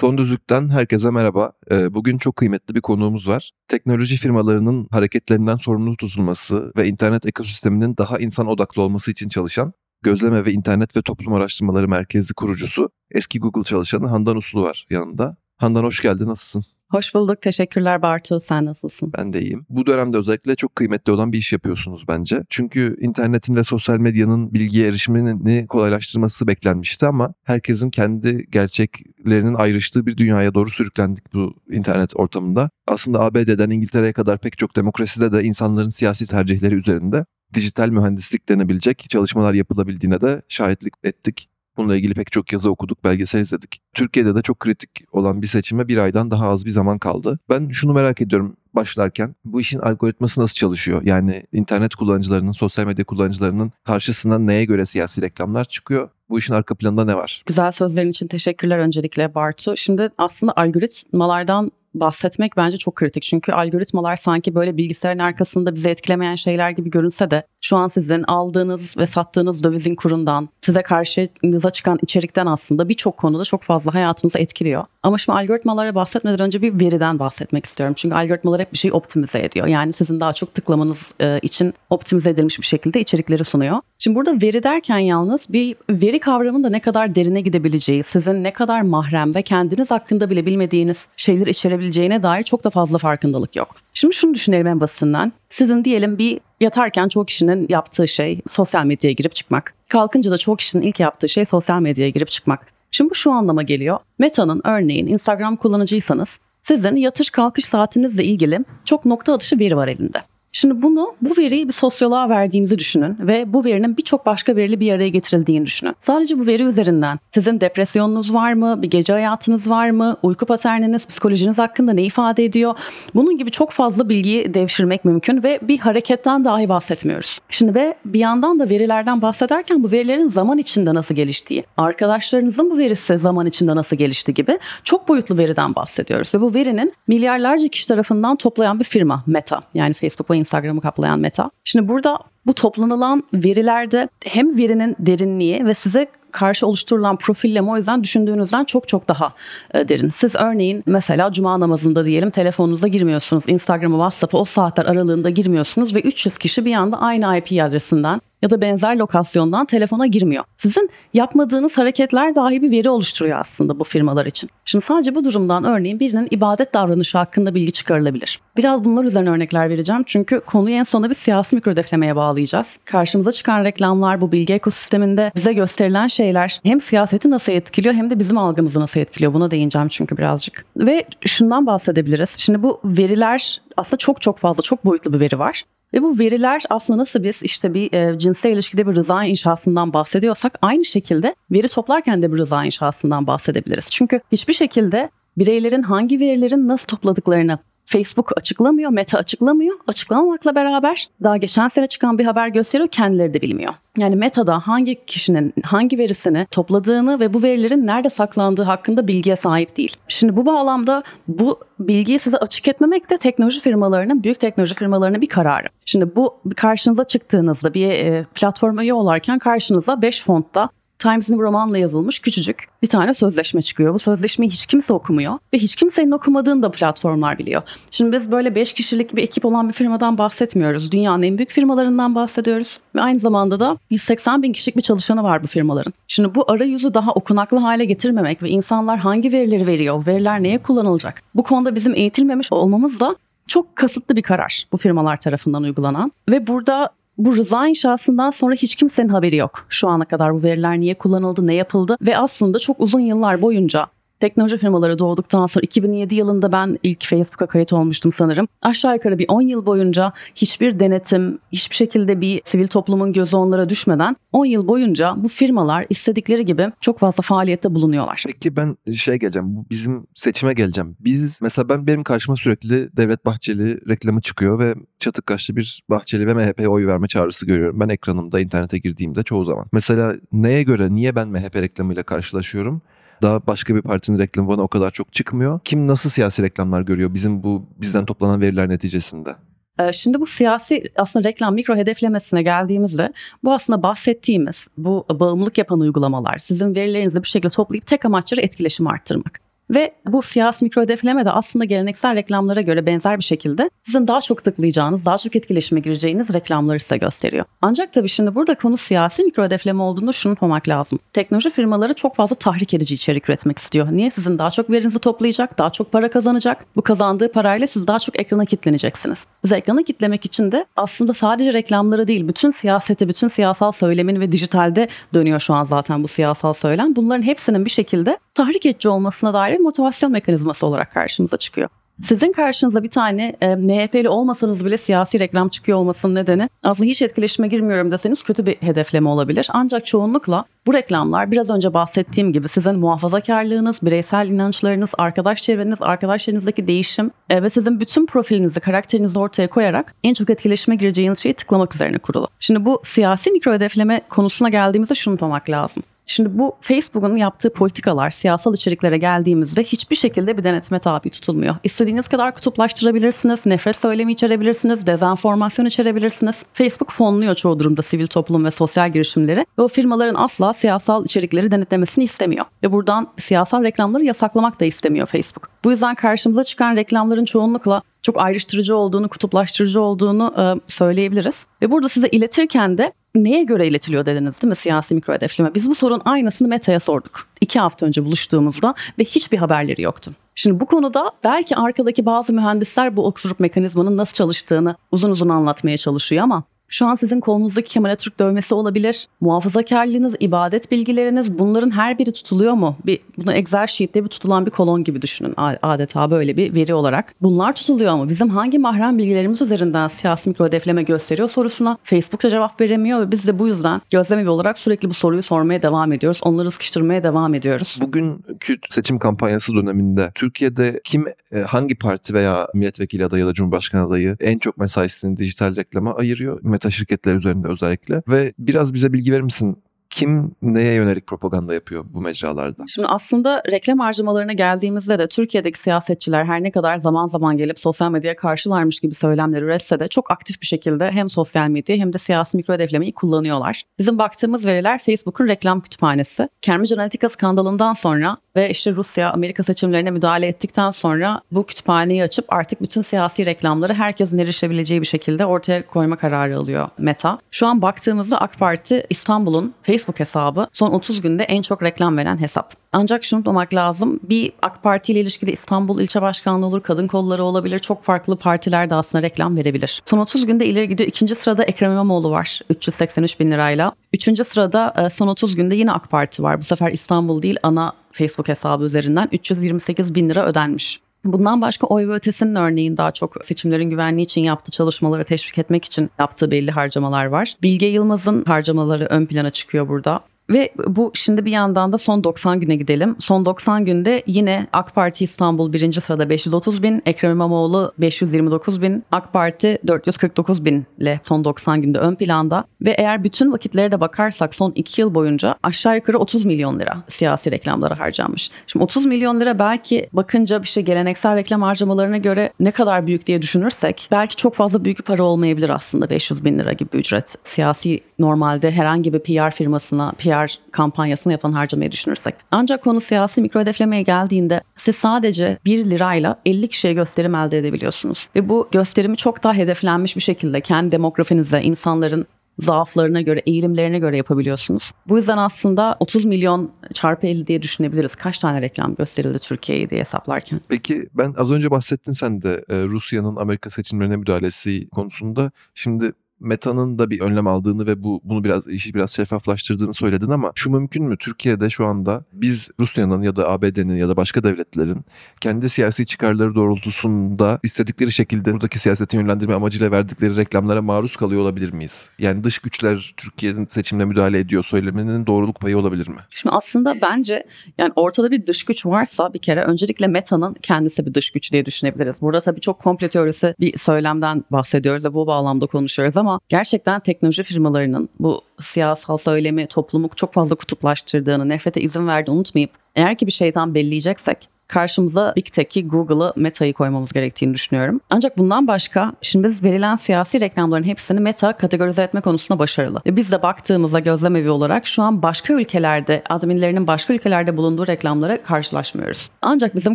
Son Düzlük'ten herkese merhaba. Ee, Bugün çok kıymetli bir konuğumuz var. Teknoloji firmalarının hareketlerinden sorumlu tutulması ve internet ekosisteminin daha insan odaklı olması için çalışan Gözleme ve İnternet ve Toplum Araştırmaları Merkezi kurucusu, eski Google çalışanı Handan Uslu var yanında. Handan hoş geldin, nasılsın? Hoş bulduk. Teşekkürler Bartu. Sen nasılsın? Ben de iyiyim. Bu dönemde özellikle çok kıymetli olan bir iş yapıyorsunuz bence. Çünkü internetin ve sosyal medyanın bilgiye erişimini kolaylaştırması beklenmişti ama herkesin kendi gerçeklerinin ayrıştığı bir dünyaya doğru sürüklendik bu internet ortamında. Aslında ABD'den İngiltere'ye kadar pek çok demokraside de insanların siyasi tercihleri üzerinde dijital mühendislik denebilecek çalışmalar yapılabildiğine de şahitlik ettik. Bununla ilgili pek çok yazı okuduk, belgesel izledik. Türkiye'de de çok kritik olan bir seçime bir aydan daha az bir zaman kaldı. Ben şunu merak ediyorum başlarken. Bu işin algoritması nasıl çalışıyor? Yani internet kullanıcılarının, sosyal medya kullanıcılarının karşısına neye göre siyasi reklamlar çıkıyor? Bu işin arka planında ne var? Güzel sözlerin için teşekkürler öncelikle Bartu. Şimdi aslında algoritmalardan bahsetmek bence çok kritik. Çünkü algoritmalar sanki böyle bilgisayarın arkasında bizi etkilemeyen şeyler gibi görünse de şu an sizin aldığınız ve sattığınız dövizin kurundan, size karşınıza çıkan içerikten aslında birçok konuda çok fazla hayatınızı etkiliyor. Ama şimdi algoritmalara bahsetmeden önce bir veriden bahsetmek istiyorum. Çünkü algoritmalar hep bir şeyi optimize ediyor. Yani sizin daha çok tıklamanız e, için optimize edilmiş bir şekilde içerikleri sunuyor. Şimdi burada veri derken yalnız bir veri kavramının da ne kadar derine gidebileceği, sizin ne kadar mahrem ve kendiniz hakkında bile bilmediğiniz şeyler içerebileceğine dair çok da fazla farkındalık yok. Şimdi şunu düşünelim en basitinden. Sizin diyelim bir yatarken çoğu kişinin yaptığı şey sosyal medyaya girip çıkmak. Kalkınca da çoğu kişinin ilk yaptığı şey sosyal medyaya girip çıkmak. Şimdi bu şu anlama geliyor. Meta'nın örneğin Instagram kullanıcıysanız sizin yatış kalkış saatinizle ilgili çok nokta atışı veri var elinde. Şimdi bunu, bu veriyi bir sosyoloğa verdiğinizi düşünün ve bu verinin birçok başka veriyle bir araya getirildiğini düşünün. Sadece bu veri üzerinden sizin depresyonunuz var mı, bir gece hayatınız var mı, uyku paterniniz, psikolojiniz hakkında ne ifade ediyor? Bunun gibi çok fazla bilgiyi devşirmek mümkün ve bir hareketten dahi bahsetmiyoruz. Şimdi ve bir yandan da verilerden bahsederken bu verilerin zaman içinde nasıl geliştiği, arkadaşlarınızın bu verisi zaman içinde nasıl gelişti gibi çok boyutlu veriden bahsediyoruz. Ve bu verinin milyarlarca kişi tarafından toplayan bir firma Meta yani Facebook ve Instagram'ı kaplayan Meta. Şimdi burada bu toplanılan verilerde hem verinin derinliği ve size karşı oluşturulan profilleme o yüzden düşündüğünüzden çok çok daha e, derin. Siz örneğin mesela cuma namazında diyelim telefonunuza girmiyorsunuz. Instagram'a, WhatsApp'a o saatler aralığında girmiyorsunuz ve 300 kişi bir anda aynı IP adresinden ya da benzer lokasyondan telefona girmiyor. Sizin yapmadığınız hareketler dahi bir veri oluşturuyor aslında bu firmalar için. Şimdi sadece bu durumdan örneğin birinin ibadet davranışı hakkında bilgi çıkarılabilir. Biraz bunlar üzerine örnekler vereceğim çünkü konuyu en sonunda bir siyasi mikrodeflemeye bağlayacağız. Karşımıza çıkan reklamlar bu bilgi ekosisteminde bize gösterilen şeyler hem siyaseti nasıl etkiliyor hem de bizim algımızı nasıl etkiliyor buna değineceğim çünkü birazcık. Ve şundan bahsedebiliriz. Şimdi bu veriler aslında çok çok fazla çok boyutlu bir veri var. Ve bu veriler aslında nasıl biz işte bir e, cinsel ilişkide bir rıza inşasından bahsediyorsak aynı şekilde veri toplarken de bir rıza inşasından bahsedebiliriz. Çünkü hiçbir şekilde bireylerin hangi verilerin nasıl topladıklarını Facebook açıklamıyor, Meta açıklamıyor. Açıklamamakla beraber daha geçen sene çıkan bir haber gösteriyor kendileri de bilmiyor. Yani Meta'da hangi kişinin hangi verisini topladığını ve bu verilerin nerede saklandığı hakkında bilgiye sahip değil. Şimdi bu bağlamda bu bilgiyi size açık etmemek de teknoloji firmalarının, büyük teknoloji firmalarının bir kararı. Şimdi bu karşınıza çıktığınızda bir e, platforma üye olarken karşınıza 5 fontta Times New Roman'la yazılmış küçücük bir tane sözleşme çıkıyor. Bu sözleşmeyi hiç kimse okumuyor ve hiç kimsenin okumadığını da platformlar biliyor. Şimdi biz böyle 5 kişilik bir ekip olan bir firmadan bahsetmiyoruz. Dünyanın en büyük firmalarından bahsediyoruz. Ve aynı zamanda da 180 bin kişilik bir çalışanı var bu firmaların. Şimdi bu arayüzü daha okunaklı hale getirmemek ve insanlar hangi verileri veriyor, veriler neye kullanılacak? Bu konuda bizim eğitilmemiş olmamız da çok kasıtlı bir karar bu firmalar tarafından uygulanan. Ve burada bu rıza inşasından sonra hiç kimsenin haberi yok. Şu ana kadar bu veriler niye kullanıldı, ne yapıldı ve aslında çok uzun yıllar boyunca Teknoloji firmaları doğduktan sonra 2007 yılında ben ilk Facebook'a kayıt olmuştum sanırım. Aşağı yukarı bir 10 yıl boyunca hiçbir denetim, hiçbir şekilde bir sivil toplumun gözü onlara düşmeden 10 yıl boyunca bu firmalar istedikleri gibi çok fazla faaliyette bulunuyorlar. Peki ben şey geleceğim. Bu bizim seçime geleceğim. Biz mesela ben benim karşıma sürekli Devlet Bahçeli reklamı çıkıyor ve çatık kaşlı bir Bahçeli ve MHP'ye oy verme çağrısı görüyorum. Ben ekranımda internete girdiğimde çoğu zaman. Mesela neye göre niye ben MHP reklamıyla karşılaşıyorum? Daha başka bir partinin reklamı bana o kadar çok çıkmıyor. Kim nasıl siyasi reklamlar görüyor bizim bu bizden toplanan veriler neticesinde? Ee, Şimdi bu siyasi aslında reklam mikro hedeflemesine geldiğimizde bu aslında bahsettiğimiz bu bağımlılık yapan uygulamalar sizin verilerinizi bir şekilde toplayıp tek amaçları etkileşimi arttırmak. Ve bu siyasi mikro hedefleme de aslında geleneksel reklamlara göre benzer bir şekilde sizin daha çok tıklayacağınız, daha çok etkileşime gireceğiniz reklamları size gösteriyor. Ancak tabii şimdi burada konu siyasi mikro hedefleme olduğunda şunu unutmamak lazım. Teknoloji firmaları çok fazla tahrik edici içerik üretmek istiyor. Niye? Sizin daha çok verinizi toplayacak, daha çok para kazanacak. Bu kazandığı parayla siz daha çok ekrana kitleneceksiniz. Siz ekrana kitlemek için de aslında sadece reklamları değil, bütün siyaseti, bütün siyasal söylemin ve dijitalde dönüyor şu an zaten bu siyasal söylem. Bunların hepsinin bir şekilde tahrik edici olmasına dair bir motivasyon mekanizması olarak karşımıza çıkıyor. Sizin karşınıza bir tane e, MHP'li olmasanız bile siyasi reklam çıkıyor olmasının nedeni aslında hiç etkileşime girmiyorum deseniz kötü bir hedefleme olabilir. Ancak çoğunlukla bu reklamlar biraz önce bahsettiğim gibi sizin muhafazakarlığınız, bireysel inançlarınız, arkadaş çevreniz, arkadaşlarınızdaki değişim e, ve sizin bütün profilinizi, karakterinizi ortaya koyarak en çok etkileşime gireceğiniz şeyi tıklamak üzerine kurulu. Şimdi bu siyasi mikro hedefleme konusuna geldiğimizde şunu unutmamak lazım. Şimdi bu Facebook'un yaptığı politikalar siyasal içeriklere geldiğimizde hiçbir şekilde bir denetime tabi tutulmuyor. İstediğiniz kadar kutuplaştırabilirsiniz, nefret söylemi içerebilirsiniz, dezenformasyon içerebilirsiniz. Facebook fonluyor çoğu durumda sivil toplum ve sosyal girişimleri ve o firmaların asla siyasal içerikleri denetlemesini istemiyor. Ve buradan siyasal reklamları yasaklamak da istemiyor Facebook. Bu yüzden karşımıza çıkan reklamların çoğunlukla çok ayrıştırıcı olduğunu, kutuplaştırıcı olduğunu e, söyleyebiliriz. Ve burada size iletirken de neye göre iletiliyor dediniz değil mi siyasi mikro hedefleme? Biz bu sorunun aynısını Meta'ya sorduk. İki hafta önce buluştuğumuzda ve hiçbir haberleri yoktu. Şimdi bu konuda belki arkadaki bazı mühendisler bu oturup mekanizmanın nasıl çalıştığını uzun uzun anlatmaya çalışıyor ama şu an sizin kolunuzdaki Kemal Atatürk dövmesi olabilir. Muhafazakarlığınız, ibadet bilgileriniz bunların her biri tutuluyor mu? Bir, bunu Excel sheet'te bir tutulan bir kolon gibi düşünün adeta böyle bir veri olarak. Bunlar tutuluyor mu? Bizim hangi mahrem bilgilerimiz üzerinden siyasi mikro hedefleme gösteriyor sorusuna Facebook'ta cevap veremiyor ve biz de bu yüzden gözlemevi olarak sürekli bu soruyu sormaya devam ediyoruz. Onları sıkıştırmaya devam ediyoruz. Bugünkü seçim kampanyası döneminde Türkiye'de kim e, hangi parti veya milletvekili adayı ya da cumhurbaşkanı adayı en çok mesaisini dijital reklama ayırıyor? Meta şirketler üzerinde özellikle. Ve biraz bize bilgi verir misin? Kim neye yönelik propaganda yapıyor bu mecralarda? Şimdi aslında reklam harcamalarına geldiğimizde de Türkiye'deki siyasetçiler her ne kadar zaman zaman gelip sosyal medyaya karşılarmış gibi söylemler üretse de çok aktif bir şekilde hem sosyal medyayı hem de siyasi mikro hedeflemeyi kullanıyorlar. Bizim baktığımız veriler Facebook'un reklam kütüphanesi. Cambridge Analytica skandalından sonra ve işte Rusya Amerika seçimlerine müdahale ettikten sonra bu kütüphaneyi açıp artık bütün siyasi reklamları herkesin erişebileceği bir şekilde ortaya koyma kararı alıyor Meta. Şu an baktığımızda AK Parti İstanbul'un Facebook hesabı son 30 günde en çok reklam veren hesap. Ancak şunu unutmamak lazım. Bir AK Parti ile ilişkili İstanbul ilçe başkanlığı olur, kadın kolları olabilir. Çok farklı partiler de aslında reklam verebilir. Son 30 günde ileri gidiyor. İkinci sırada Ekrem İmamoğlu var 383 bin lirayla. Üçüncü sırada e, son 30 günde yine AK Parti var. Bu sefer İstanbul değil ana Facebook hesabı üzerinden 328 bin lira ödenmiş. Bundan başka oy ve ötesinin örneğin daha çok seçimlerin güvenliği için yaptığı çalışmaları teşvik etmek için yaptığı belli harcamalar var. Bilge Yılmaz'ın harcamaları ön plana çıkıyor burada. Ve bu şimdi bir yandan da son 90 güne gidelim. Son 90 günde yine AK Parti İstanbul birinci sırada 530 bin, Ekrem İmamoğlu 529 bin, AK Parti 449 bin ile son 90 günde ön planda. Ve eğer bütün vakitlere de bakarsak son 2 yıl boyunca aşağı yukarı 30 milyon lira siyasi reklamlara harcanmış. Şimdi 30 milyon lira belki bakınca bir şey geleneksel reklam harcamalarına göre ne kadar büyük diye düşünürsek belki çok fazla büyük bir para olmayabilir aslında 500 bin lira gibi ücret. Siyasi normalde herhangi bir PR firmasına, PR kampanyasını yapan harcamayı düşünürsek. Ancak konu siyasi mikro hedeflemeye geldiğinde siz sadece 1 lirayla 50 kişiye gösterim elde edebiliyorsunuz. Ve bu gösterimi çok daha hedeflenmiş bir şekilde kendi demografinize, insanların zaaflarına göre, eğilimlerine göre yapabiliyorsunuz. Bu yüzden aslında 30 milyon çarpı 50 diye düşünebiliriz. Kaç tane reklam gösterildi Türkiye'ye diye hesaplarken. Peki ben az önce bahsettin sen de e, Rusya'nın Amerika seçimlerine müdahalesi konusunda. Şimdi Meta'nın da bir önlem aldığını ve bu bunu biraz işi biraz şeffaflaştırdığını söyledin ama şu mümkün mü? Türkiye'de şu anda biz Rusya'nın ya da ABD'nin ya da başka devletlerin kendi siyasi çıkarları doğrultusunda istedikleri şekilde buradaki siyaseti yönlendirme amacıyla verdikleri reklamlara maruz kalıyor olabilir miyiz? Yani dış güçler Türkiye'nin seçimine müdahale ediyor söylemenin doğruluk payı olabilir mi? Şimdi aslında bence yani ortada bir dış güç varsa bir kere öncelikle Meta'nın kendisi bir dış güç diye düşünebiliriz. Burada tabii çok komple teorisi bir söylemden bahsediyoruz ve bu bağlamda konuşuyoruz ama gerçekten teknoloji firmalarının bu siyasal söylemi toplumu çok fazla kutuplaştırdığını, nefrete izin verdiğini unutmayıp eğer ki bir şeytan belleyeceksek karşımıza Big Tech'i, Google'ı, Meta'yı koymamız gerektiğini düşünüyorum. Ancak bundan başka şimdi biz verilen siyasi reklamların hepsini Meta kategorize etme konusunda başarılı. Ve biz de baktığımızda gözlemevi olarak şu an başka ülkelerde, adminlerinin başka ülkelerde bulunduğu reklamlara karşılaşmıyoruz. Ancak bizim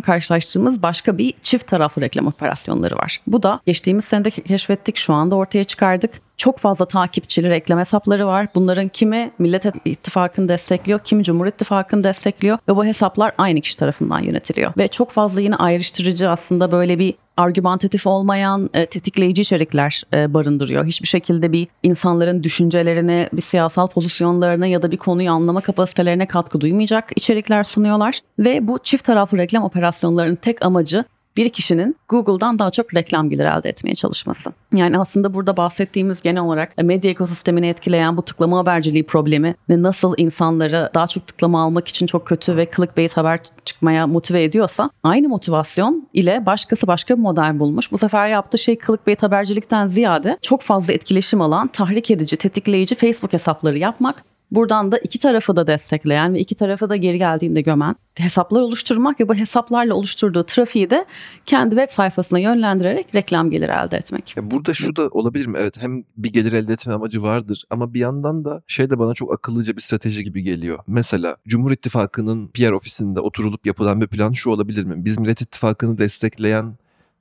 karşılaştığımız başka bir çift taraflı reklam operasyonları var. Bu da geçtiğimiz senede keşfettik, şu anda ortaya çıkardık çok fazla takipçili reklam hesapları var. Bunların kimi Millet İttifakı'nı destekliyor, kimi Cumhur İttifakı'nı destekliyor ve bu hesaplar aynı kişi tarafından yönetiliyor. Ve çok fazla yine ayrıştırıcı aslında böyle bir argümantatif olmayan e, tetikleyici içerikler e, barındırıyor. Hiçbir şekilde bir insanların düşüncelerine, bir siyasal pozisyonlarına ya da bir konuyu anlama kapasitelerine katkı duymayacak içerikler sunuyorlar. Ve bu çift taraflı reklam operasyonlarının tek amacı bir kişinin Google'dan daha çok reklam geliri elde etmeye çalışması. Yani aslında burada bahsettiğimiz genel olarak medya ekosistemini etkileyen bu tıklama haberciliği problemi nasıl insanları daha çok tıklama almak için çok kötü ve clickbait haber çıkmaya motive ediyorsa aynı motivasyon ile başkası başka bir model bulmuş. Bu sefer yaptığı şey clickbait habercilikten ziyade çok fazla etkileşim alan, tahrik edici, tetikleyici Facebook hesapları yapmak Buradan da iki tarafı da destekleyen ve iki tarafı da geri geldiğinde gömen hesaplar oluşturmak ve bu hesaplarla oluşturduğu trafiği de kendi web sayfasına yönlendirerek reklam geliri elde etmek. Burada şu da olabilir mi? Evet hem bir gelir elde etme amacı vardır ama bir yandan da şey de bana çok akıllıca bir strateji gibi geliyor. Mesela Cumhur İttifakı'nın PR ofisinde oturulup yapılan bir plan şu olabilir mi? Biz Millet İttifakı'nı destekleyen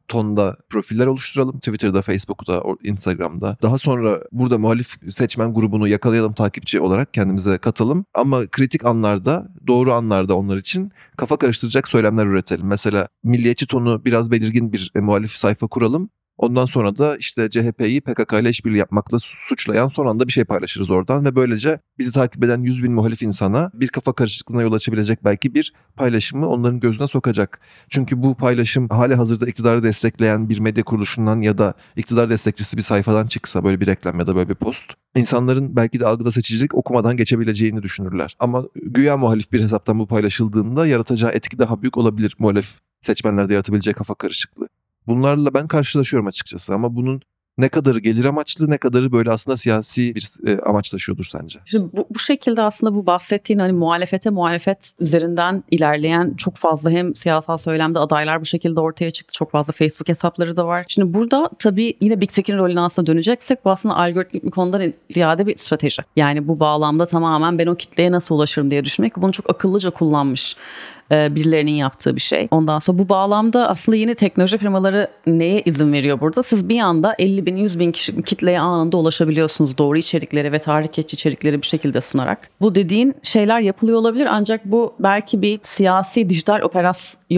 tonda profiller oluşturalım. Twitter'da, Facebook'ta, Instagram'da. Daha sonra burada muhalif seçmen grubunu yakalayalım takipçi olarak kendimize katalım. Ama kritik anlarda, doğru anlarda onlar için kafa karıştıracak söylemler üretelim. Mesela milliyetçi tonu biraz belirgin bir e, muhalif sayfa kuralım. Ondan sonra da işte CHP'yi PKK ile işbirliği yapmakla suçlayan son anda bir şey paylaşırız oradan ve böylece bizi takip eden 100 bin muhalif insana bir kafa karışıklığına yol açabilecek belki bir paylaşımı onların gözüne sokacak. Çünkü bu paylaşım hali hazırda iktidarı destekleyen bir medya kuruluşundan ya da iktidar destekçisi bir sayfadan çıksa böyle bir reklam ya da böyle bir post insanların belki de algıda seçicilik okumadan geçebileceğini düşünürler. Ama güya muhalif bir hesaptan bu paylaşıldığında yaratacağı etki daha büyük olabilir muhalif seçmenlerde yaratabileceği kafa karışıklığı. Bunlarla ben karşılaşıyorum açıkçası ama bunun ne kadarı gelir amaçlı ne kadarı böyle aslında siyasi bir e, amaç taşıyordur sence? Şimdi bu, bu şekilde aslında bu bahsettiğin hani muhalefete muhalefet üzerinden ilerleyen çok fazla hem siyasal söylemde adaylar bu şekilde ortaya çıktı. Çok fazla Facebook hesapları da var. Şimdi burada tabii yine Big Tech'in rolüne aslında döneceksek bu aslında algoritmik bir konudan ziyade bir strateji. Yani bu bağlamda tamamen ben o kitleye nasıl ulaşırım diye düşünmek bunu çok akıllıca kullanmış e, birilerinin yaptığı bir şey. Ondan sonra bu bağlamda aslında yeni teknoloji firmaları neye izin veriyor burada? Siz bir anda 50 bin 100 bin kişi kitleye anında ulaşabiliyorsunuz doğru içerikleri ve tahrik içerikleri bir şekilde sunarak. Bu dediğin şeyler yapılıyor olabilir ancak bu belki bir siyasi dijital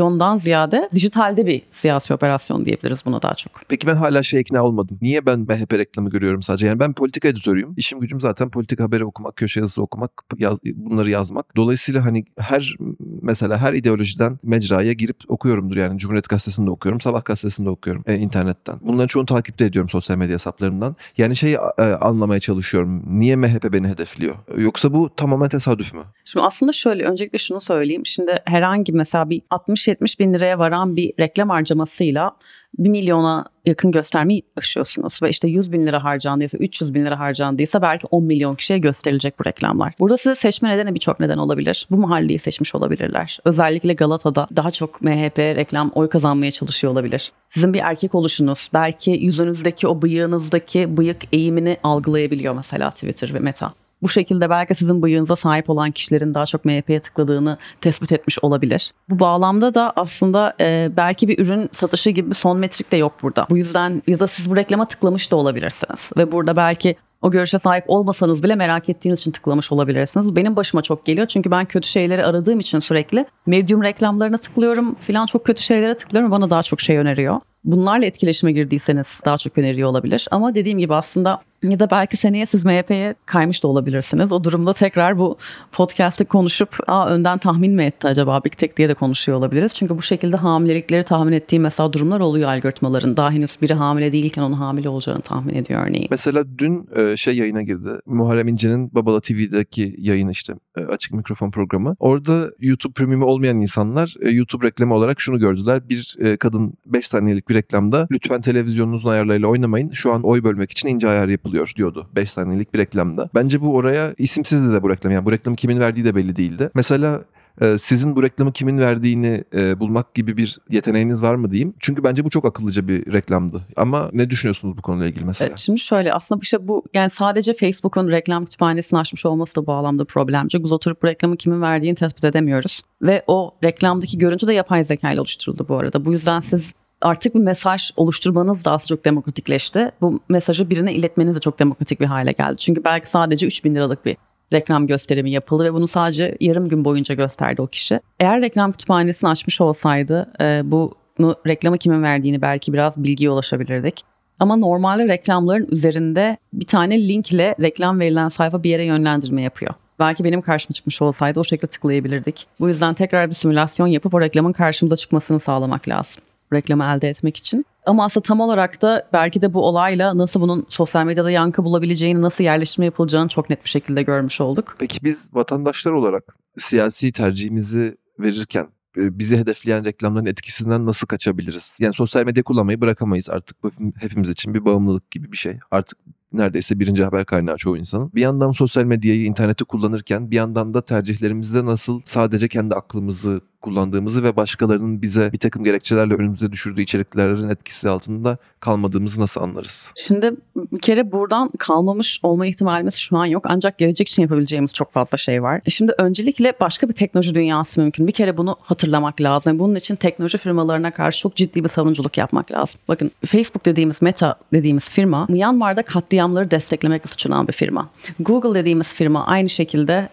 operasyondan ziyade dijitalde bir siyasi operasyon diyebiliriz buna daha çok. Peki ben hala şey ikna olmadım. Niye ben MHP reklamı görüyorum sadece? Yani ben politika editörüyüm. İşim gücüm zaten politika haberi okumak, köşe yazısı okumak, yaz, bunları yazmak. Dolayısıyla hani her mesela her ideolojiden mecraya girip okuyorumdur. Yani Cumhuriyet Gazetesi'nde okuyorum, Sabah Gazetesi'nde okuyorum e, internetten. Bunların çoğunu takipte ediyorum sosyal medya hesaplarından. Yani şeyi e, anlamaya çalışıyorum. Niye MHP beni hedefliyor? Yoksa bu tamamen tesadüf mü? Şimdi aslında şöyle öncelikle şunu söyleyeyim. Şimdi herhangi mesela bir 60-70 bin liraya varan bir reklam harcamasıyla 1 milyona yakın göstermeyi aşıyorsunuz ve işte 100 bin lira harcandıysa 300 bin lira harcandıysa belki 10 milyon kişiye gösterilecek bu reklamlar. Burada size seçme nedeni birçok neden olabilir. Bu mahalleyi seçmiş olabilirler. Özellikle Galata'da daha çok MHP reklam oy kazanmaya çalışıyor olabilir. Sizin bir erkek oluşunuz belki yüzünüzdeki o bıyığınızdaki bıyık eğimini algılayabiliyor mesela Twitter ve Meta. Bu şekilde belki sizin bıyığınıza sahip olan kişilerin daha çok MHP'ye tıkladığını tespit etmiş olabilir. Bu bağlamda da aslında e, belki bir ürün satışı gibi bir son metrik de yok burada. Bu yüzden ya da siz bu reklama tıklamış da olabilirsiniz. Ve burada belki o görüşe sahip olmasanız bile merak ettiğiniz için tıklamış olabilirsiniz. Benim başıma çok geliyor çünkü ben kötü şeyleri aradığım için sürekli medium reklamlarına tıklıyorum filan çok kötü şeylere tıklıyorum bana daha çok şey öneriyor bunlarla etkileşime girdiyseniz daha çok öneriyor olabilir. Ama dediğim gibi aslında Ya da belki seneye siz MHP'ye kaymış da olabilirsiniz. O durumda tekrar bu podcast'ı konuşup Aa, önden tahmin mi etti acaba Big Tech diye de konuşuyor olabiliriz. Çünkü bu şekilde hamilelikleri tahmin ettiği mesela durumlar oluyor algoritmaların. Daha henüz biri hamile değilken onun hamile olacağını tahmin ediyor örneğin. Mesela dün e, şey yayına girdi. Muharrem İnce'nin Babala TV'deki yayını işte e, açık mikrofon programı. Orada YouTube Premium'u olmayan insanlar e, YouTube reklamı olarak şunu gördüler. Bir kadın 5 saniyelik bir reklamda lütfen televizyonunuzun ayarlarıyla oynamayın. Şu an oy bölmek için ince ayar yapılıyor diyordu 5 saniyelik bir reklamda. Bence bu oraya isimsizdi de bu reklam. Yani bu reklamı kimin verdiği de belli değildi. Mesela e, sizin bu reklamı kimin verdiğini e, bulmak gibi bir yeteneğiniz var mı diyeyim. Çünkü bence bu çok akıllıca bir reklamdı. Ama ne düşünüyorsunuz bu konuyla ilgili mesela? Şimdi şöyle aslında işte bu yani sadece Facebook'un reklam kütüphanesini açmış olması da bu bağlamda problemci. Biz oturup bu reklamı kimin verdiğini tespit edemiyoruz. Ve o reklamdaki görüntü de yapay zeka ile oluşturuldu bu arada. Bu yüzden siz artık bir mesaj oluşturmanız da çok demokratikleşti. Bu mesajı birine iletmeniz de çok demokratik bir hale geldi. Çünkü belki sadece 3000 liralık bir reklam gösterimi yapıldı ve bunu sadece yarım gün boyunca gösterdi o kişi. Eğer reklam kütüphanesini açmış olsaydı e, bunu reklamı kimin verdiğini belki biraz bilgiye ulaşabilirdik. Ama normalde reklamların üzerinde bir tane link ile reklam verilen sayfa bir yere yönlendirme yapıyor. Belki benim karşıma çıkmış olsaydı o şekilde tıklayabilirdik. Bu yüzden tekrar bir simülasyon yapıp o reklamın karşımıza çıkmasını sağlamak lazım. Reklamı elde etmek için. Ama aslında tam olarak da belki de bu olayla nasıl bunun sosyal medyada yankı bulabileceğini, nasıl yerleştirme yapılacağını çok net bir şekilde görmüş olduk. Peki biz vatandaşlar olarak siyasi tercihimizi verirken e, bizi hedefleyen reklamların etkisinden nasıl kaçabiliriz? Yani sosyal medya kullanmayı bırakamayız artık. Bu hepimiz için bir bağımlılık gibi bir şey. Artık neredeyse birinci haber kaynağı çoğu insanın. Bir yandan sosyal medyayı, interneti kullanırken bir yandan da tercihlerimizde nasıl sadece kendi aklımızı kullandığımızı ve başkalarının bize bir takım gerekçelerle önümüze düşürdüğü içeriklerin etkisi altında kalmadığımızı nasıl anlarız? Şimdi bir kere buradan kalmamış olma ihtimalimiz şu an yok. Ancak gelecek için yapabileceğimiz çok fazla şey var. E şimdi öncelikle başka bir teknoloji dünyası mümkün. Bir kere bunu hatırlamak lazım. Bunun için teknoloji firmalarına karşı çok ciddi bir savunuculuk yapmak lazım. Bakın Facebook dediğimiz Meta dediğimiz firma Myanmar'da katliamları desteklemekle suçlanan bir firma. Google dediğimiz firma aynı şekilde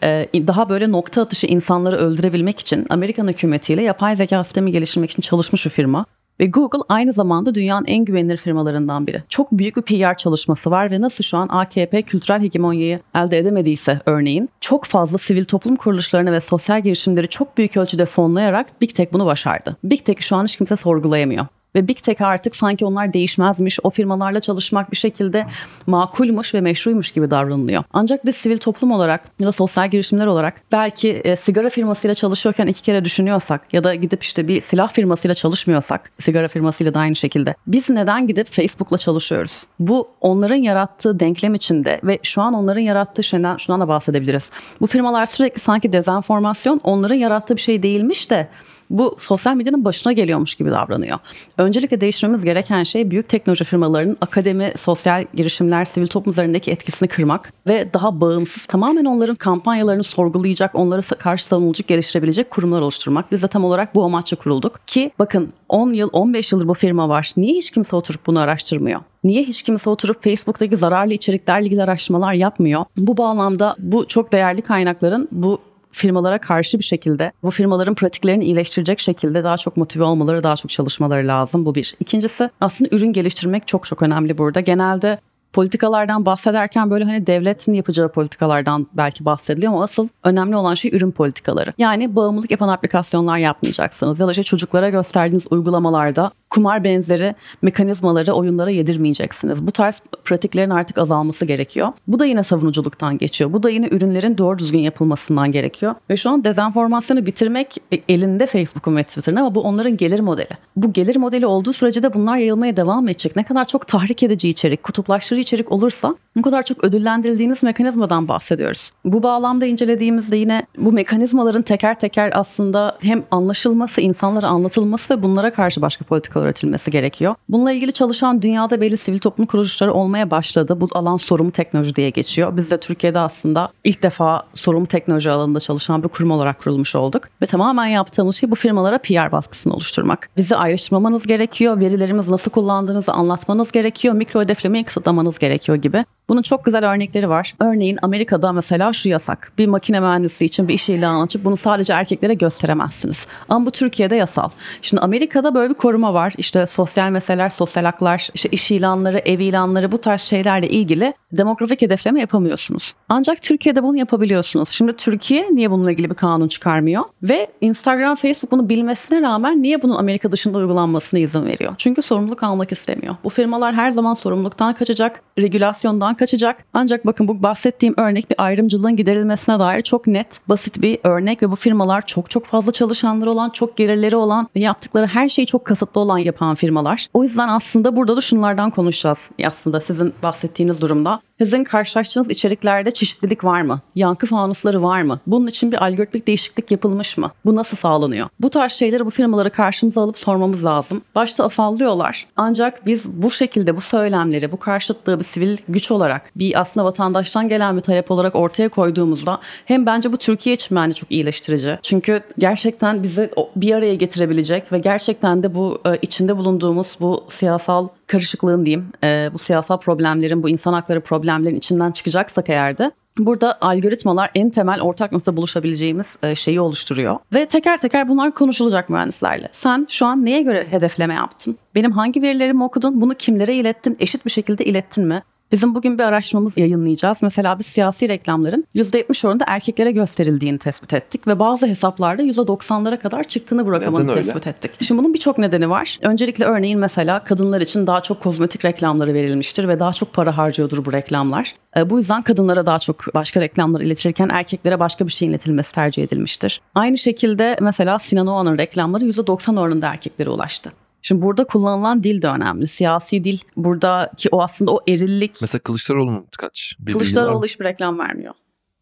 daha böyle nokta atışı insanları öldürebilmek için Amerika'nın hükümetiyle yapay zeka sistemi geliştirmek için çalışmış bir firma. Ve Google aynı zamanda dünyanın en güvenilir firmalarından biri. Çok büyük bir PR çalışması var ve nasıl şu an AKP kültürel hegemonyayı elde edemediyse örneğin çok fazla sivil toplum kuruluşlarını ve sosyal girişimleri çok büyük ölçüde fonlayarak Big Tech bunu başardı. Big Tech'i şu an hiç kimse sorgulayamıyor. Ve Big Tech artık sanki onlar değişmezmiş, o firmalarla çalışmak bir şekilde makulmuş ve meşruymuş gibi davranılıyor. Ancak biz sivil toplum olarak ya da sosyal girişimler olarak belki e, sigara firmasıyla çalışıyorken iki kere düşünüyorsak ya da gidip işte bir silah firmasıyla çalışmıyorsak, sigara firmasıyla da aynı şekilde biz neden gidip Facebook'la çalışıyoruz? Bu onların yarattığı denklem içinde ve şu an onların yarattığı şeyden şundan da bahsedebiliriz. Bu firmalar sürekli sanki dezenformasyon onların yarattığı bir şey değilmiş de bu sosyal medyanın başına geliyormuş gibi davranıyor. Öncelikle değiştirmemiz gereken şey büyük teknoloji firmalarının akademi, sosyal girişimler, sivil toplum üzerindeki etkisini kırmak ve daha bağımsız tamamen onların kampanyalarını sorgulayacak, onlara karşı savunuculuk geliştirebilecek kurumlar oluşturmak. Biz de tam olarak bu amaçla kurulduk ki bakın 10 yıl 15 yıldır bu firma var. Niye hiç kimse oturup bunu araştırmıyor? Niye hiç kimse oturup Facebook'taki zararlı içeriklerle ilgili araştırmalar yapmıyor? Bu bağlamda bu çok değerli kaynakların bu firmalara karşı bir şekilde bu firmaların pratiklerini iyileştirecek şekilde daha çok motive olmaları, daha çok çalışmaları lazım. Bu bir. İkincisi aslında ürün geliştirmek çok çok önemli burada. Genelde politikalardan bahsederken böyle hani devletin yapacağı politikalardan belki bahsediliyor ama asıl önemli olan şey ürün politikaları. Yani bağımlılık yapan aplikasyonlar yapmayacaksınız ya da işte çocuklara gösterdiğiniz uygulamalarda kumar benzeri mekanizmaları oyunlara yedirmeyeceksiniz. Bu tarz pratiklerin artık azalması gerekiyor. Bu da yine savunuculuktan geçiyor. Bu da yine ürünlerin doğru düzgün yapılmasından gerekiyor. Ve şu an dezenformasyonu bitirmek elinde Facebook'un ve Twitter'ın ama bu onların gelir modeli. Bu gelir modeli olduğu sürece de bunlar yayılmaya devam edecek. Ne kadar çok tahrik edici içerik, kutuplaştırıcı içerik olursa bu kadar çok ödüllendirildiğiniz mekanizmadan bahsediyoruz. Bu bağlamda incelediğimizde yine bu mekanizmaların teker teker aslında hem anlaşılması, insanlara anlatılması ve bunlara karşı başka politikalar üretilmesi gerekiyor. Bununla ilgili çalışan dünyada belli sivil toplum kuruluşları olmaya başladı. Bu alan sorumlu teknoloji diye geçiyor. Biz de Türkiye'de aslında ilk defa sorumlu teknoloji alanında çalışan bir kurum olarak kurulmuş olduk. Ve tamamen yaptığımız şey bu firmalara PR baskısını oluşturmak. Bizi ayrıştırmamanız gerekiyor. Verilerimiz nasıl kullandığınızı anlatmanız gerekiyor. Mikro hedeflemeyi kısıtlamanız gerekiyor gibi. Bunun çok güzel örnekleri var. Örneğin Amerika'da mesela şu yasak. Bir makine mühendisi için bir iş ilanı açıp bunu sadece erkeklere gösteremezsiniz. Ama bu Türkiye'de yasal. Şimdi Amerika'da böyle bir koruma var. İşte sosyal meseleler, sosyal haklar, işte iş ilanları, ev ilanları bu tarz şeylerle ilgili demografik hedefleme yapamıyorsunuz. Ancak Türkiye'de bunu yapabiliyorsunuz. Şimdi Türkiye niye bununla ilgili bir kanun çıkarmıyor? Ve Instagram, Facebook bunu bilmesine rağmen niye bunun Amerika dışında uygulanmasına izin veriyor? Çünkü sorumluluk almak istemiyor. Bu firmalar her zaman sorumluluktan kaçacak, regülasyondan kaçacak. Ancak bakın bu bahsettiğim örnek bir ayrımcılığın giderilmesine dair çok net, basit bir örnek ve bu firmalar çok çok fazla çalışanları olan, çok gelirleri olan ve yaptıkları her şeyi çok kasıtlı olan yapan firmalar. O yüzden aslında burada da şunlardan konuşacağız. Aslında sizin bahsettiğiniz durumda. Sizin karşılaştığınız içeriklerde çeşitlilik var mı? Yankı fanusları var mı? Bunun için bir algoritmik değişiklik yapılmış mı? Bu nasıl sağlanıyor? Bu tarz şeyleri bu firmaları karşımıza alıp sormamız lazım. Başta afallıyorlar. Ancak biz bu şekilde bu söylemleri, bu karşıtlığı bir sivil güç olarak, bir aslında vatandaştan gelen bir talep olarak ortaya koyduğumuzda hem bence bu Türkiye için bence çok iyileştirici. Çünkü gerçekten bizi bir araya getirebilecek ve gerçekten de bu e, içinde bulunduğumuz bu siyasal karışıklığın diyeyim, e, bu siyasal problemlerin, bu insan hakları problemlerin içinden çıkacaksak eğer de Burada algoritmalar en temel ortak nokta buluşabileceğimiz e, şeyi oluşturuyor. Ve teker teker bunlar konuşulacak mühendislerle. Sen şu an neye göre hedefleme yaptın? Benim hangi verilerimi okudun? Bunu kimlere ilettin? Eşit bir şekilde ilettin mi? Bizim bugün bir araştırmamız yayınlayacağız. Mesela biz siyasi reklamların %70 oranında erkeklere gösterildiğini tespit ettik ve bazı hesaplarda %90'lara kadar çıktığını bu rakamın Neden öyle? tespit ettik. Şimdi bunun birçok nedeni var. Öncelikle örneğin mesela kadınlar için daha çok kozmetik reklamları verilmiştir ve daha çok para harcıyordur bu reklamlar. E, Bu yüzden kadınlara daha çok başka reklamlar iletilirken erkeklere başka bir şeyin iletilmesi tercih edilmiştir. Aynı şekilde mesela Sinan Oğan'ın reklamları %90 oranında erkeklere ulaştı. Şimdi burada kullanılan dil de önemli. Siyasi dil buradaki o aslında o erillik. Mesela Kılıçdaroğlu'nun kaç? Bir Kılıçdaroğlu hiçbir reklam vermiyor.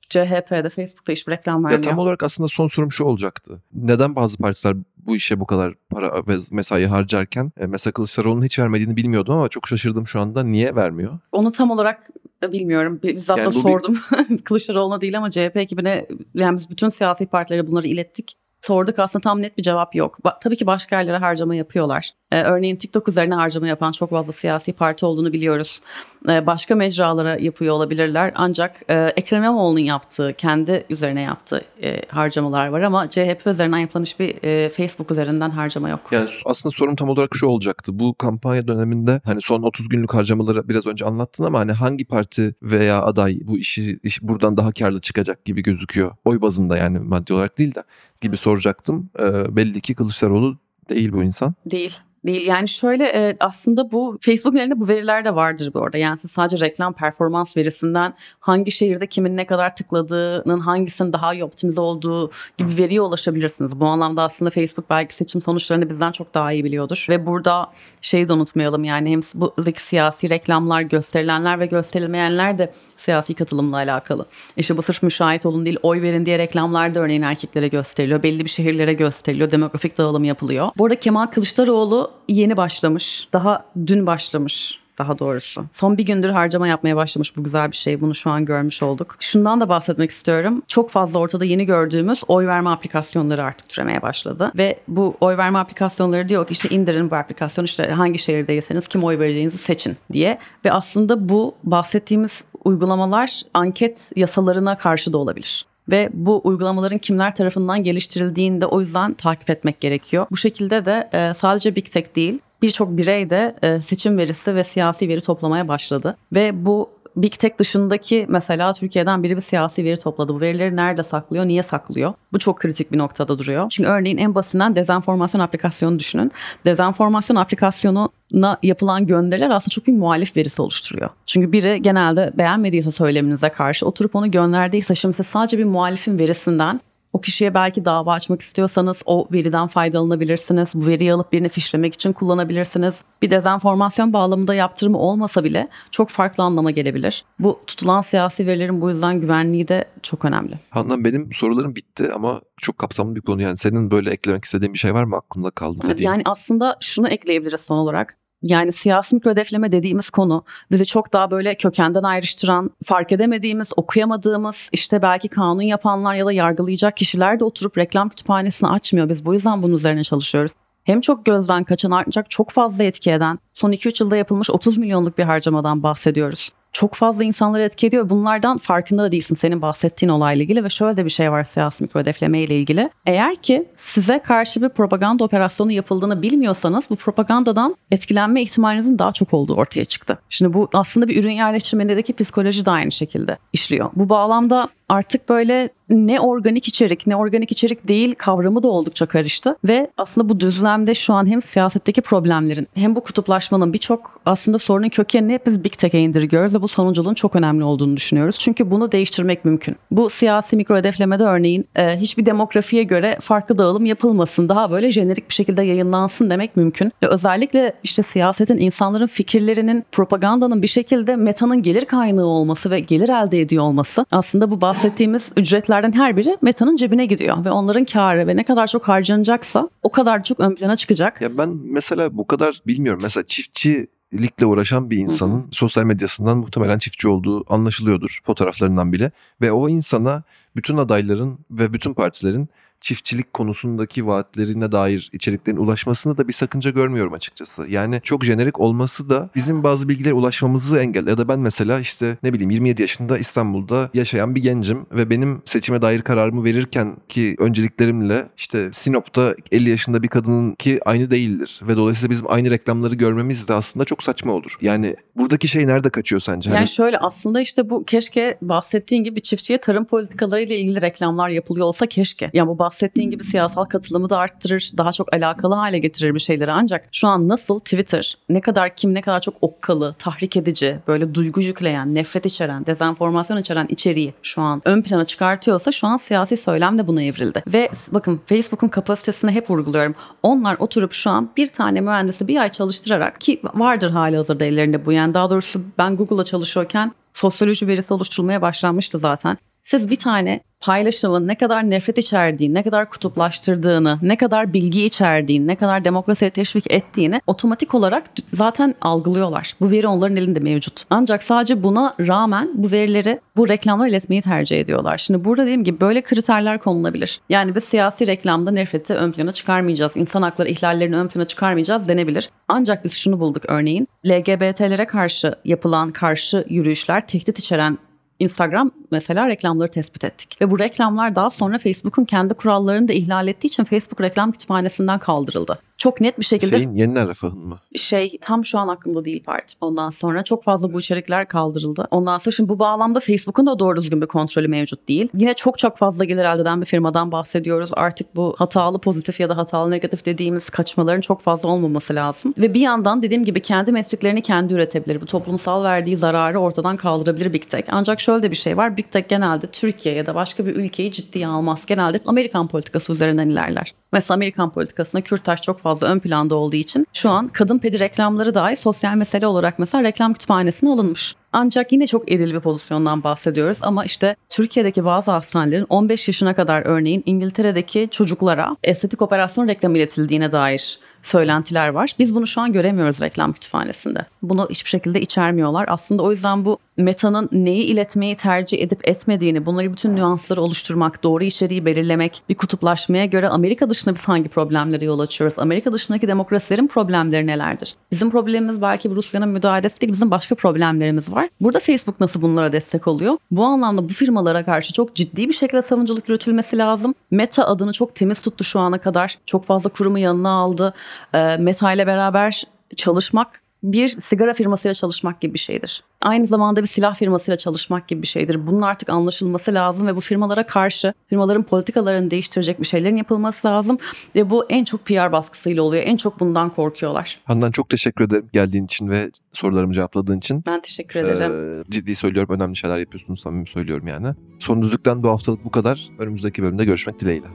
CHP'de, Facebook'ta hiçbir reklam Ya vermiyor. tam olarak aslında son sorum şu olacaktı. Neden bazı partiler bu işe bu kadar para ve mesai harcarken e, mesela Kılıçdaroğlu'nun hiç vermediğini bilmiyordum ama çok şaşırdım şu anda. Niye vermiyor? Onu tam olarak bilmiyorum. Bizzat Yani da bu bir- sordum. Kılıçdaroğlu'na değil ama CHP ekibine yani biz bütün siyasi partilere bunları ilettik. Sorduk aslında tam net bir cevap yok. Ba- tabii ki başka yerlere harcama yapıyorlar. Ee, örneğin TikTok üzerine harcama yapan çok fazla siyasi parti olduğunu biliyoruz. Ee, başka mecralara yapıyor olabilirler. Ancak e, Ekrem İmamoğlu'nun yaptığı, kendi üzerine yaptığı e, harcamalar var ama CHP üzerinden yapılan hiçbir e, Facebook üzerinden harcama yok. Yani aslında sorum tam olarak şu olacaktı. Bu kampanya döneminde hani son 30 günlük harcamaları biraz önce anlattın ama hani hangi parti veya aday bu işi iş buradan daha karlı çıkacak gibi gözüküyor? Oy bazında yani maddi olarak değil de gibi soracaktım. Ee, belli ki Kılıçdaroğlu değil bu insan. Değil. Değil. Yani şöyle e, aslında bu Facebook üzerinde bu veriler de vardır bu arada. Yani siz sadece reklam performans verisinden hangi şehirde kimin ne kadar tıkladığının hangisinin daha iyi optimize olduğu gibi veriye ulaşabilirsiniz. Bu anlamda aslında Facebook belki seçim sonuçlarını bizden çok daha iyi biliyordur. Ve burada şeyi de unutmayalım yani hem buradaki siyasi reklamlar gösterilenler ve gösterilmeyenler de siyasi katılımla alakalı. İşte bu sırf müşahit olun değil oy verin diye reklamlar da örneğin erkeklere gösteriliyor. Belli bir şehirlere gösteriliyor. Demografik dağılım yapılıyor. Bu arada Kemal Kılıçdaroğlu yeni başlamış. Daha dün başlamış daha doğrusu. Son bir gündür harcama yapmaya başlamış. Bu güzel bir şey. Bunu şu an görmüş olduk. Şundan da bahsetmek istiyorum. Çok fazla ortada yeni gördüğümüz oy verme aplikasyonları artık türemeye başladı. Ve bu oy verme aplikasyonları diyor ki işte indirin bu aplikasyonu işte hangi şehirdeyseniz kim oy vereceğinizi seçin diye. Ve aslında bu bahsettiğimiz uygulamalar anket yasalarına karşı da olabilir ve bu uygulamaların kimler tarafından geliştirildiğini de o yüzden takip etmek gerekiyor. Bu şekilde de e, sadece Big Tech değil birçok birey de e, seçim verisi ve siyasi veri toplamaya başladı. Ve bu Big Tech dışındaki mesela Türkiye'den biri bir siyasi veri topladı. Bu verileri nerede saklıyor, niye saklıyor? Bu çok kritik bir noktada duruyor. Çünkü örneğin en basitinden dezenformasyon aplikasyonu düşünün. Dezenformasyon aplikasyonuna yapılan gönderiler aslında çok bir muhalif verisi oluşturuyor. Çünkü biri genelde beğenmediyse söyleminize karşı oturup onu gönderdiyse şimdi siz sadece bir muhalifin verisinden o kişiye belki dava açmak istiyorsanız o veriden faydalanabilirsiniz. Bu veriyi alıp birini fişlemek için kullanabilirsiniz. Bir dezenformasyon bağlamında yaptırımı olmasa bile çok farklı anlama gelebilir. Bu tutulan siyasi verilerin bu yüzden güvenliği de çok önemli. Handan benim sorularım bitti ama çok kapsamlı bir konu. Yani senin böyle eklemek istediğin bir şey var mı aklında kaldı dediğin? Yani aslında şunu ekleyebiliriz son olarak. Yani siyasi mikro hedefleme dediğimiz konu bizi çok daha böyle kökenden ayrıştıran, fark edemediğimiz, okuyamadığımız, işte belki kanun yapanlar ya da yargılayacak kişiler de oturup reklam kütüphanesini açmıyor. Biz bu yüzden bunun üzerine çalışıyoruz. Hem çok gözden kaçan ancak çok fazla etki eden son 2-3 yılda yapılmış 30 milyonluk bir harcamadan bahsediyoruz. Çok fazla insanları etki ediyor. Bunlardan farkında da değilsin senin bahsettiğin olayla ilgili ve şöyle de bir şey var siyasi mikro hedefleme ile ilgili. Eğer ki size karşı bir propaganda operasyonu yapıldığını bilmiyorsanız bu propagandadan etkilenme ihtimalinizin daha çok olduğu ortaya çıktı. Şimdi bu aslında bir ürün yerleştirmedeki psikoloji de aynı şekilde işliyor. Bu bağlamda artık böyle ne organik içerik ne organik içerik değil kavramı da oldukça karıştı ve aslında bu düzlemde şu an hem siyasetteki problemlerin hem bu kutuplaşmanın birçok aslında sorunun kökenini hep biz Big Tech'e indiriyoruz ve bu sonunculuğun çok önemli olduğunu düşünüyoruz. Çünkü bunu değiştirmek mümkün. Bu siyasi mikro hedeflemede örneğin e, hiçbir demografiye göre farklı dağılım yapılmasın daha böyle jenerik bir şekilde yayınlansın demek mümkün. Ve özellikle işte siyasetin insanların fikirlerinin propagandanın bir şekilde metanın gelir kaynağı olması ve gelir elde ediyor olması aslında bu bahsettiğimiz ücretlerden her biri metanın cebine gidiyor ve onların karı ve ne kadar çok harcanacaksa o kadar çok ön plana çıkacak. Ya ben mesela bu kadar bilmiyorum. Mesela çiftçilikle uğraşan bir insanın sosyal medyasından muhtemelen çiftçi olduğu anlaşılıyordur fotoğraflarından bile. Ve o insana bütün adayların ve bütün partilerin çiftçilik konusundaki vaatlerine dair içeriklerin ulaşmasında da bir sakınca görmüyorum açıkçası. Yani çok jenerik olması da bizim bazı bilgilere ulaşmamızı engeller. Ya da ben mesela işte ne bileyim 27 yaşında İstanbul'da yaşayan bir gencim ve benim seçime dair kararımı verirken ki önceliklerimle işte Sinop'ta 50 yaşında bir kadının ki aynı değildir. Ve dolayısıyla bizim aynı reklamları görmemiz de aslında çok saçma olur. Yani buradaki şey nerede kaçıyor sence? Yani Hani- şöyle aslında işte bu keşke bahsettiğin gibi çiftçiye tarım politikalarıyla ilgili reklamlar yapılıyor olsa keşke. Yani bu bahsettiğin gibi siyasal katılımı da arttırır, daha çok alakalı hale getirir bir şeyleri. Ancak şu an nasıl Twitter ne kadar kim ne kadar çok okkalı, tahrik edici, böyle duygu yükleyen, nefret içeren, dezenformasyon içeren içeriği şu an ön plana çıkartıyorsa şu an siyasi söylem de buna evrildi. Ve bakın Facebook'un kapasitesini hep vurguluyorum. Onlar oturup şu an bir tane mühendisi bir ay çalıştırarak ki vardır hali hazırda ellerinde bu. Yani daha doğrusu ben Google'da çalışıyorken sosyoloji verisi oluşturulmaya başlanmıştı zaten. Siz bir tane paylaşımın ne kadar nefret içerdiğini, ne kadar kutuplaştırdığını, ne kadar bilgi içerdiğini, ne kadar demokrasiye teşvik ettiğini otomatik olarak zaten algılıyorlar. Bu veri onların elinde mevcut. Ancak sadece buna rağmen bu verileri bu reklamlar iletmeyi tercih ediyorlar. Şimdi burada dediğim gibi böyle kriterler konulabilir. Yani biz siyasi reklamda nefreti ön plana çıkarmayacağız, insan hakları ihlallerini ön plana çıkarmayacağız denebilir. Ancak biz şunu bulduk örneğin LGBT'lere karşı yapılan karşı yürüyüşler tehdit içeren Instagram mesela reklamları tespit ettik. Ve bu reklamlar daha sonra Facebook'un kendi kurallarını da ihlal ettiği için Facebook reklam kütüphanesinden kaldırıldı. Çok net bir şekilde Şeyin yeniler refahın mı? şey tam şu an aklımda değil part. Ondan sonra çok fazla bu içerikler kaldırıldı. Ondan sonra şimdi bu bağlamda Facebook'un da doğru düzgün bir kontrolü mevcut değil. Yine çok çok fazla gelir elde eden bir firmadan bahsediyoruz. Artık bu hatalı pozitif ya da hatalı negatif dediğimiz kaçmaların çok fazla olmaması lazım. Ve bir yandan dediğim gibi kendi metriklerini kendi üretebilir. Bu toplumsal verdiği zararı ortadan kaldırabilir Big Tech. Ancak şöyle de bir şey var. Big Tech genelde Türkiye ya da başka bir ülkeyi ciddiye almaz. Genelde Amerikan politikası üzerinden ilerler. Mesela Amerikan politikasında Kürtaj çok fazla ön planda olduğu için şu an kadın pedi reklamları dahi sosyal mesele olarak mesela reklam kütüphanesine alınmış. Ancak yine çok eril bir pozisyondan bahsediyoruz ama işte Türkiye'deki bazı hastanelerin 15 yaşına kadar örneğin İngiltere'deki çocuklara estetik operasyon reklamı iletildiğine dair söylentiler var. Biz bunu şu an göremiyoruz reklam kütüphanesinde. Bunu hiçbir şekilde içermiyorlar. Aslında o yüzden bu Meta'nın neyi iletmeyi tercih edip etmediğini, bunları bütün nüansları oluşturmak, doğru içeriği belirlemek, bir kutuplaşmaya göre Amerika dışında biz hangi problemlere yol açıyoruz? Amerika dışındaki demokrasilerin problemleri nelerdir? Bizim problemimiz belki Rusya'nın müdahalesi değil, bizim başka problemlerimiz var. Burada Facebook nasıl bunlara destek oluyor? Bu anlamda bu firmalara karşı çok ciddi bir şekilde savunuculuk yürütülmesi lazım. Meta adını çok temiz tuttu şu ana kadar. Çok fazla kurumu yanına aldı. Ee, Meta ile beraber çalışmak bir sigara firmasıyla çalışmak gibi bir şeydir. Aynı zamanda bir silah firmasıyla çalışmak gibi bir şeydir. Bunun artık anlaşılması lazım ve bu firmalara karşı firmaların politikalarını değiştirecek bir şeylerin yapılması lazım. Ve bu en çok PR baskısıyla oluyor. En çok bundan korkuyorlar. Handan çok teşekkür ederim geldiğin için ve sorularımı cevapladığın için. Ben teşekkür ederim. Ee, ciddi söylüyorum önemli şeyler yapıyorsunuz samimi söylüyorum yani. Son düzlükten bu haftalık bu kadar. Önümüzdeki bölümde görüşmek dileğiyle.